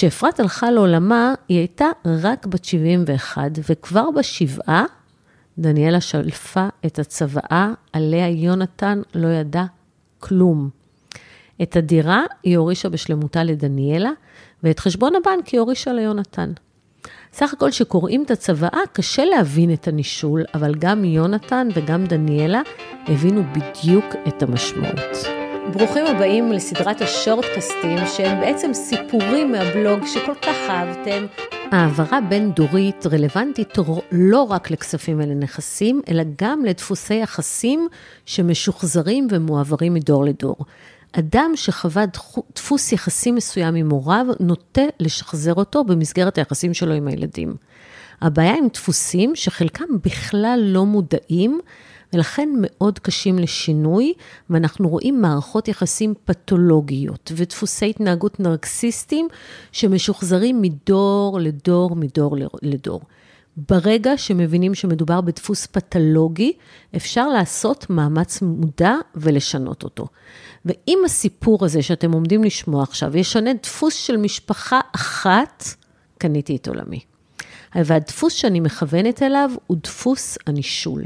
כשאפרת הלכה לעולמה, היא הייתה רק בת 71, וכבר בשבעה, דניאלה שלפה את הצוואה, עליה יונתן לא ידע כלום. את הדירה היא הורישה בשלמותה לדניאלה, ואת חשבון הבנק היא הורישה ליונתן. סך הכל כשקוראים את הצוואה, קשה להבין את הנישול, אבל גם יונתן וגם דניאלה הבינו בדיוק את המשמעות. ברוכים הבאים לסדרת השורטקסטים, שהם בעצם סיפורים מהבלוג שכל כך אהבתם. העברה בין-דורית רלוונטית לא רק לכספים ולנכסים, אלא גם לדפוסי יחסים שמשוחזרים ומועברים מדור לדור. אדם שחווה דפוס יחסים מסוים עם הוריו, נוטה לשחזר אותו במסגרת היחסים שלו עם הילדים. הבעיה עם דפוסים שחלקם בכלל לא מודעים, ולכן מאוד קשים לשינוי, ואנחנו רואים מערכות יחסים פתולוגיות ודפוסי התנהגות נרקסיסטיים שמשוחזרים מדור לדור, מדור לדור. ברגע שמבינים שמדובר בדפוס פתולוגי, אפשר לעשות מאמץ מודע ולשנות אותו. ואם הסיפור הזה שאתם עומדים לשמוע עכשיו ישנה דפוס של משפחה אחת, קניתי את עולמי. והדפוס שאני מכוונת אליו הוא דפוס הנישול.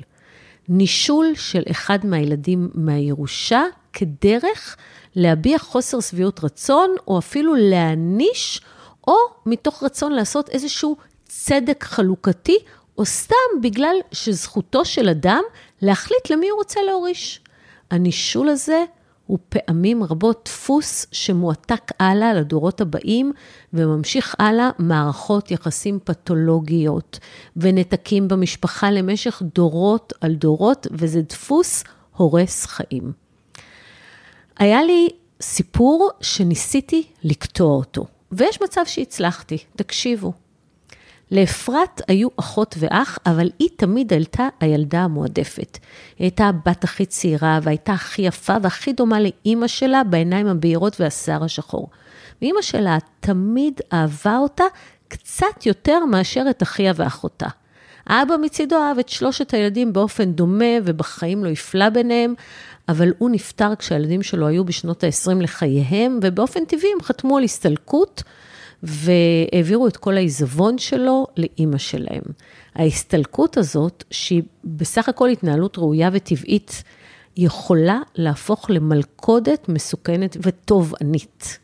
נישול של אחד מהילדים מהירושה כדרך להביע חוסר שביעות רצון, או אפילו להעניש, או מתוך רצון לעשות איזשהו צדק חלוקתי, או סתם בגלל שזכותו של אדם להחליט למי הוא רוצה להוריש. הנישול הזה הוא פעמים רבות דפוס שמועתק הלאה לדורות הבאים וממשיך הלאה מערכות יחסים פתולוגיות ונתקים במשפחה למשך דורות על דורות, וזה דפוס הורס חיים. היה לי סיפור שניסיתי לקטוע אותו, ויש מצב שהצלחתי, תקשיבו. לאפרת היו אחות ואח, אבל היא תמיד הייתה הילדה המועדפת. היא הייתה הבת הכי צעירה, והייתה הכי יפה והכי דומה לאימא שלה בעיניים הבהירות והשיער השחור. ואימא שלה תמיד אהבה אותה קצת יותר מאשר את אחיה ואחותה. האבא מצידו אהב את שלושת הילדים באופן דומה ובחיים לא הפלה ביניהם, אבל הוא נפטר כשהילדים שלו היו בשנות ה-20 לחייהם, ובאופן טבעי הם חתמו על הסתלקות. והעבירו את כל העיזבון שלו לאימא שלהם. ההסתלקות הזאת, שהיא בסך הכל התנהלות ראויה וטבעית, יכולה להפוך למלכודת מסוכנת ותובענית.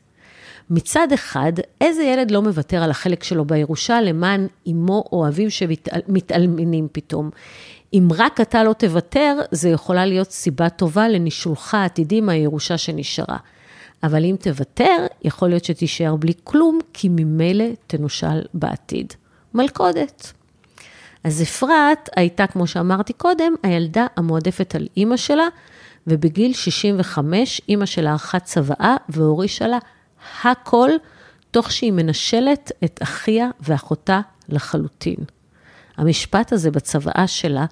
מצד אחד, איזה ילד לא מוותר על החלק שלו בירושה למען אמו או אביו שמתאלמנים פתאום? אם רק אתה לא תוותר, זה יכולה להיות סיבה טובה לנישולך העתידי מהירושה שנשארה. אבל אם תוותר, יכול להיות שתישאר בלי כלום, כי ממילא תנושל בעתיד. מלכודת. אז אפרת הייתה, כמו שאמרתי קודם, הילדה המועדפת על אימא שלה, ובגיל 65 אימא שלה ערכה צוואה והורישה לה הכל, תוך שהיא מנשלת את אחיה ואחותה לחלוטין. המשפט הזה בצוואה שלה,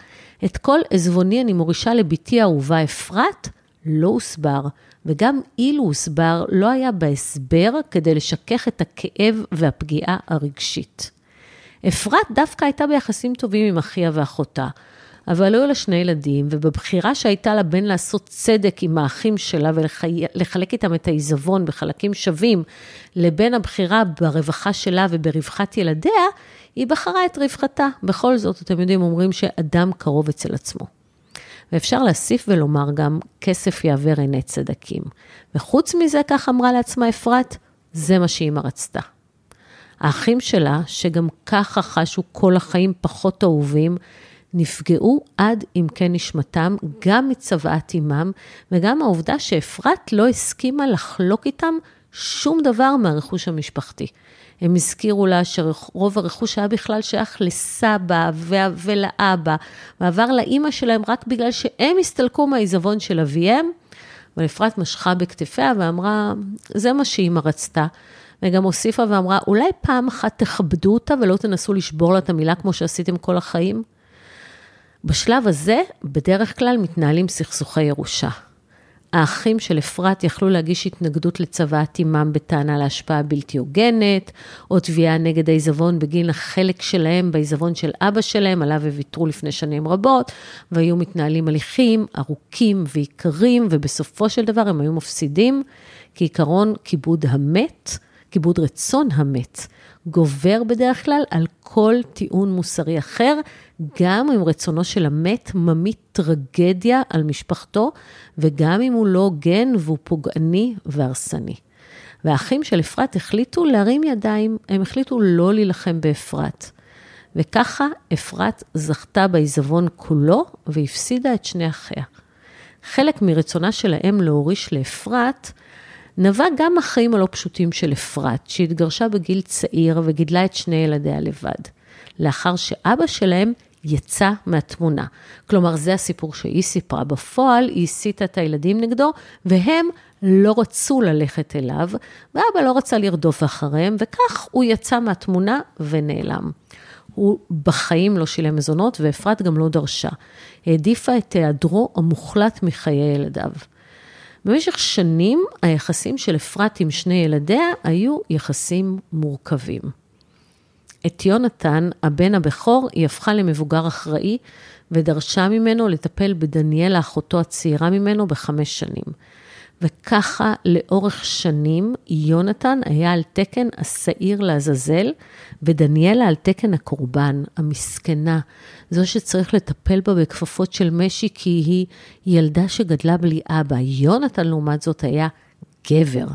את כל עזבוני אני מורישה לבתי האהובה אפרת, לא הוסבר, וגם אילו הוסבר, לא היה בהסבר כדי לשכך את הכאב והפגיעה הרגשית. אפרת דווקא הייתה ביחסים טובים עם אחיה ואחותה, אבל היו לה שני ילדים, ובבחירה שהייתה לה בין לעשות צדק עם האחים שלה ולחלק איתם את העיזבון בחלקים שווים, לבין הבחירה ברווחה שלה וברווחת ילדיה, היא בחרה את רווחתה. בכל זאת, אתם יודעים, אומרים שאדם קרוב אצל עצמו. ואפשר להוסיף ולומר גם, כסף יעבר עיני צדקים. וחוץ מזה, כך אמרה לעצמה אפרת, זה מה שאימא רצתה. האחים שלה, שגם ככה חשו כל החיים פחות אהובים, נפגעו עד עמקי נשמתם, גם מצוואת אימם, וגם העובדה שאפרת לא הסכימה לחלוק איתם שום דבר מהרכוש המשפחתי. הם הזכירו לה שרוב הרכוש היה בכלל שייך לסבא ולאבא, ועבר לאימא שלהם רק בגלל שהם הסתלקו מהעיזבון של אביהם. אבל אפרת משכה בכתפיה ואמרה, זה מה שאימא רצתה. וגם הוסיפה ואמרה, אולי פעם אחת תכבדו אותה ולא תנסו לשבור לה את המילה כמו שעשיתם כל החיים? בשלב הזה, בדרך כלל מתנהלים סכסוכי ירושה. האחים של אפרת יכלו להגיש התנגדות לצוואת אימם בטענה להשפעה בלתי הוגנת, או תביעה נגד העיזבון בגין החלק שלהם בעיזבון של אבא שלהם, עליו ויתרו לפני שנים רבות, והיו מתנהלים הליכים ארוכים ויקרים, ובסופו של דבר הם היו מפסידים, כעיקרון כיבוד המת כיבוד רצון המת, גובר בדרך כלל על כל טיעון מוסרי אחר, גם אם רצונו של המת ממית טרגדיה על משפחתו, וגם אם הוא לא הוגן והוא פוגעני והרסני. והאחים של אפרת החליטו להרים ידיים, הם החליטו לא להילחם באפרת. וככה אפרת זכתה בעיזבון כולו והפסידה את שני אחיה. חלק מרצונה של האם להוריש לאפרת, נבע גם מהחיים הלא פשוטים של אפרת, שהתגרשה בגיל צעיר וגידלה את שני ילדיה לבד. לאחר שאבא שלהם יצא מהתמונה. כלומר, זה הסיפור שהיא סיפרה. בפועל, היא הסיתה את הילדים נגדו, והם לא רצו ללכת אליו, ואבא לא רצה לרדוף אחריהם, וכך הוא יצא מהתמונה ונעלם. הוא בחיים לא שילם מזונות, ואפרת גם לא דרשה. העדיפה את היעדרו המוחלט מחיי ילדיו. במשך שנים היחסים של אפרת עם שני ילדיה היו יחסים מורכבים. את יונתן, הבן הבכור, היא הפכה למבוגר אחראי ודרשה ממנו לטפל בדניאלה, אחותו הצעירה ממנו, בחמש שנים. וככה לאורך שנים יונתן היה על תקן השעיר לעזאזל, ודניאלה על תקן הקורבן, המסכנה, זו שצריך לטפל בה בכפפות של משי, כי היא ילדה שגדלה בלי אבא. יונתן, לעומת זאת, היה גבר.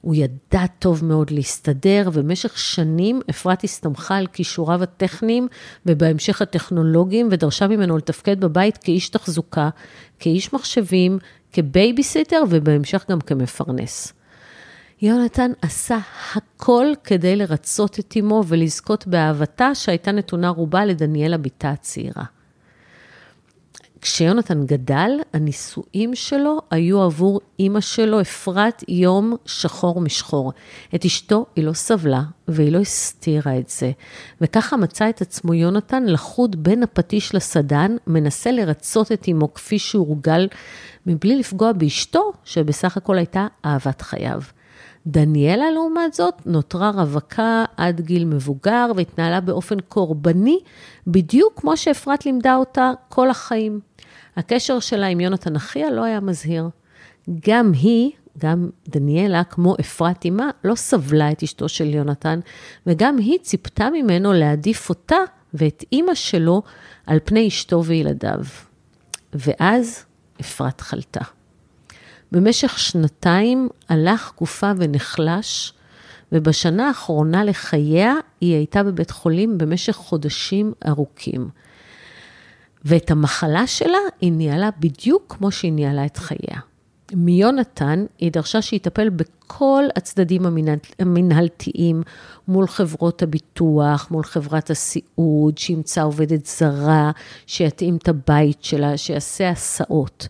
הוא ידע טוב מאוד להסתדר, ובמשך שנים אפרת הסתמכה על כישוריו הטכניים ובהמשך הטכנולוגיים, ודרשה ממנו לתפקד בבית כאיש תחזוקה, כאיש מחשבים, כבייביסיטר ובהמשך גם כמפרנס. יונתן עשה הכל כדי לרצות את אמו ולזכות באהבתה שהייתה נתונה רובה לדניאלה בתה הצעירה. כשיונתן גדל, הנישואים שלו היו עבור אימא שלו, אפרת, יום שחור משחור. את אשתו היא לא סבלה והיא לא הסתירה את זה. וככה מצא את עצמו יונתן לחוד בין הפטיש לסדן, מנסה לרצות את אמו כפי שהורגל, מבלי לפגוע באשתו, שבסך הכל הייתה אהבת חייו. דניאלה, לעומת זאת, נותרה רווקה עד גיל מבוגר והתנהלה באופן קורבני, בדיוק כמו שאפרת לימדה אותה כל החיים. הקשר שלה עם יונתן אחיה לא היה מזהיר. גם היא, גם דניאלה, כמו אפרת אימה, לא סבלה את אשתו של יונתן, וגם היא ציפתה ממנו להעדיף אותה ואת אימא שלו על פני אשתו וילדיו. ואז אפרת חלתה. במשך שנתיים הלך גופה ונחלש, ובשנה האחרונה לחייה היא הייתה בבית חולים במשך חודשים ארוכים. ואת המחלה שלה היא ניהלה בדיוק כמו שהיא ניהלה את חייה. מיונתן היא דרשה שיטפל בכל הצדדים המנהלתיים מול חברות הביטוח, מול חברת הסיעוד, שימצא עובדת זרה, שיתאים את הבית שלה, שיעשה הסעות.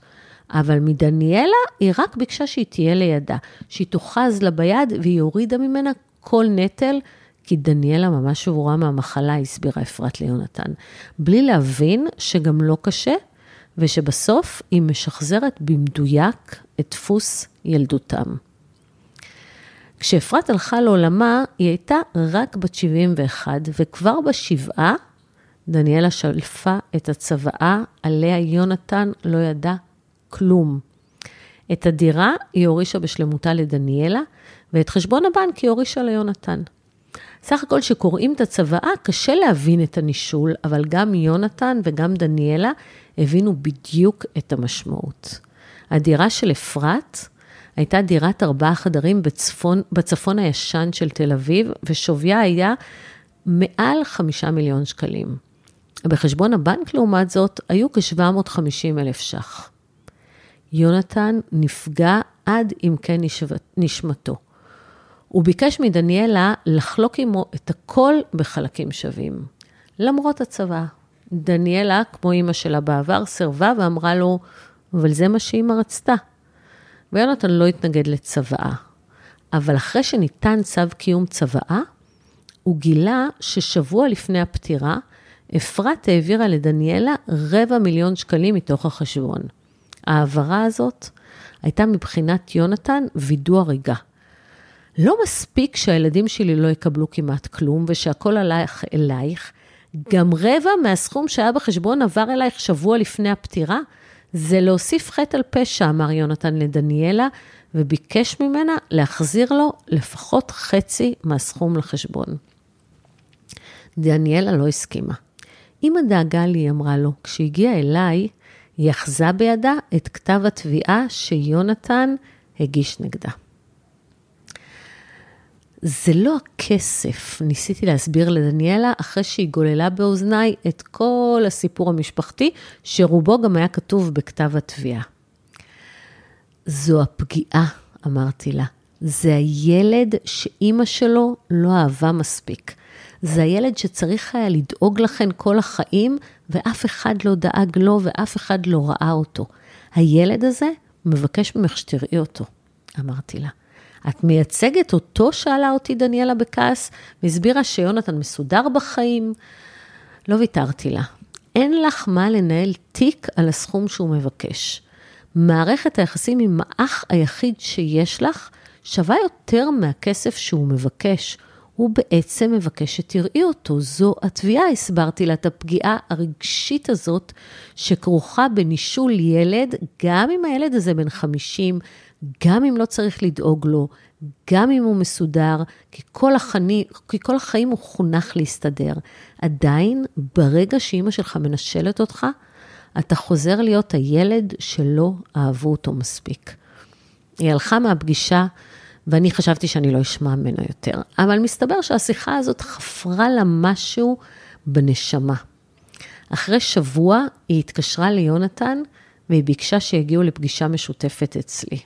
אבל מדניאלה היא רק ביקשה שהיא תהיה לידה, שהיא תאחז לה ביד והיא הורידה ממנה כל נטל, כי דניאלה ממש שבורה מהמחלה, הסבירה אפרת ליונתן. בלי להבין שגם לא קשה, ושבסוף היא משחזרת במדויק את דפוס ילדותם. כשאפרת הלכה לעולמה, היא הייתה רק בת 71, וכבר בשבעה, דניאלה שלפה את הצוואה עליה יונתן לא ידע כלום. את הדירה היא הורישה בשלמותה לדניאלה, ואת חשבון הבנק היא הורישה ליונתן. סך הכל כשקוראים את הצוואה, קשה להבין את הנישול, אבל גם יונתן וגם דניאלה הבינו בדיוק את המשמעות. הדירה של אפרת הייתה דירת ארבעה חדרים בצפון, בצפון הישן של תל אביב, ושוויה היה מעל חמישה מיליון שקלים. בחשבון הבנק, לעומת זאת, היו כ-750 אלף ש"ח. יונתן נפגע עד עמקי נשמתו. הוא ביקש מדניאלה לחלוק עמו את הכל בחלקים שווים, למרות הצבא. דניאלה, כמו אימא שלה בעבר, סירבה ואמרה לו, אבל זה מה שאימא רצתה. ויונתן לא התנגד לצוואה. אבל אחרי שניתן צו קיום צוואה, הוא גילה ששבוע לפני הפטירה, אפרת העבירה לדניאלה רבע מיליון שקלים מתוך החשבון. ההעברה הזאת הייתה מבחינת יונתן וידוא הריגה. לא מספיק שהילדים שלי לא יקבלו כמעט כלום ושהכול עלייך אלייך, גם רבע מהסכום שהיה בחשבון עבר אלייך שבוע לפני הפטירה, זה להוסיף חטא על פשע, אמר יונתן לדניאלה, וביקש ממנה להחזיר לו לפחות חצי מהסכום לחשבון. דניאלה לא הסכימה. אמא דאגה לי, אמרה לו, כשהגיעה אליי, היא אחזה בידה את כתב התביעה שיונתן הגיש נגדה. זה לא הכסף, ניסיתי להסביר לדניאלה, אחרי שהיא גוללה באוזניי את כל הסיפור המשפחתי, שרובו גם היה כתוב בכתב התביעה. זו הפגיעה, אמרתי לה. זה הילד שאימא שלו לא אהבה מספיק. זה הילד שצריך היה לדאוג לכן כל החיים, ואף אחד לא דאג לו ואף אחד לא ראה אותו. הילד הזה מבקש ממך שתראי אותו, אמרתי לה. את מייצגת אותו? שאלה אותי דניאלה בכעס, והסבירה שיונתן מסודר בחיים. לא ויתרתי לה. אין לך מה לנהל תיק על הסכום שהוא מבקש. מערכת היחסים עם האח היחיד שיש לך שווה יותר מהכסף שהוא מבקש. הוא בעצם מבקש שתראי אותו. זו התביעה, הסברתי לה, את הפגיעה הרגשית הזאת שכרוכה בנישול ילד, גם אם הילד הזה בן 50, גם אם לא צריך לדאוג לו, גם אם הוא מסודר, כי כל, החני, כי כל החיים הוא חונך להסתדר. עדיין, ברגע שאימא שלך מנשלת אותך, אתה חוזר להיות הילד שלא אהבו אותו מספיק. היא הלכה מהפגישה, ואני חשבתי שאני לא אשמע ממנו יותר. אבל מסתבר שהשיחה הזאת חפרה לה משהו בנשמה. אחרי שבוע היא התקשרה ליונתן, והיא ביקשה שיגיעו לפגישה משותפת אצלי.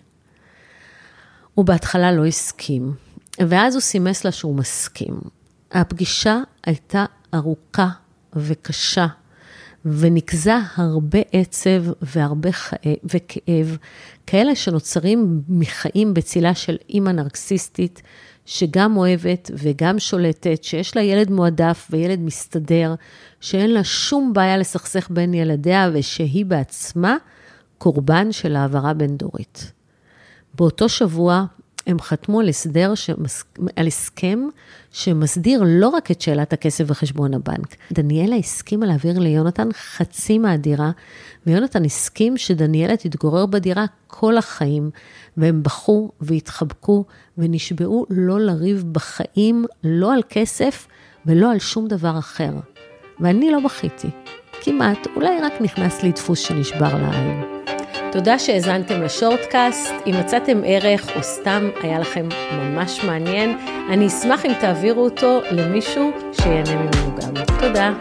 הוא בהתחלה לא הסכים, ואז הוא סימס לה שהוא מסכים. הפגישה הייתה ארוכה וקשה, ונקזה הרבה עצב והרבה חי... וכאב, כאלה שנוצרים מחיים בצילה של אימא נרקסיסטית, שגם אוהבת וגם שולטת, שיש לה ילד מועדף וילד מסתדר, שאין לה שום בעיה לסכסך בין ילדיה ושהיא בעצמה קורבן של העברה בין-דורית. באותו שבוע הם חתמו על הסדר, שמס... על הסכם שמסדיר לא רק את שאלת הכסף וחשבון הבנק. דניאלה הסכימה להעביר ליונתן חצי מהדירה, ויונתן הסכים שדניאלה תתגורר בדירה כל החיים, והם בכו והתחבקו ונשבעו לא לריב בחיים, לא על כסף ולא על שום דבר אחר. ואני לא בכיתי, כמעט, אולי רק נכנס לי דפוס שנשבר לעין. תודה שהאזנתם לשורטקאסט. אם מצאתם ערך או סתם היה לכם ממש מעניין, אני אשמח אם תעבירו אותו למישהו שיהנה ממנו גם. תודה.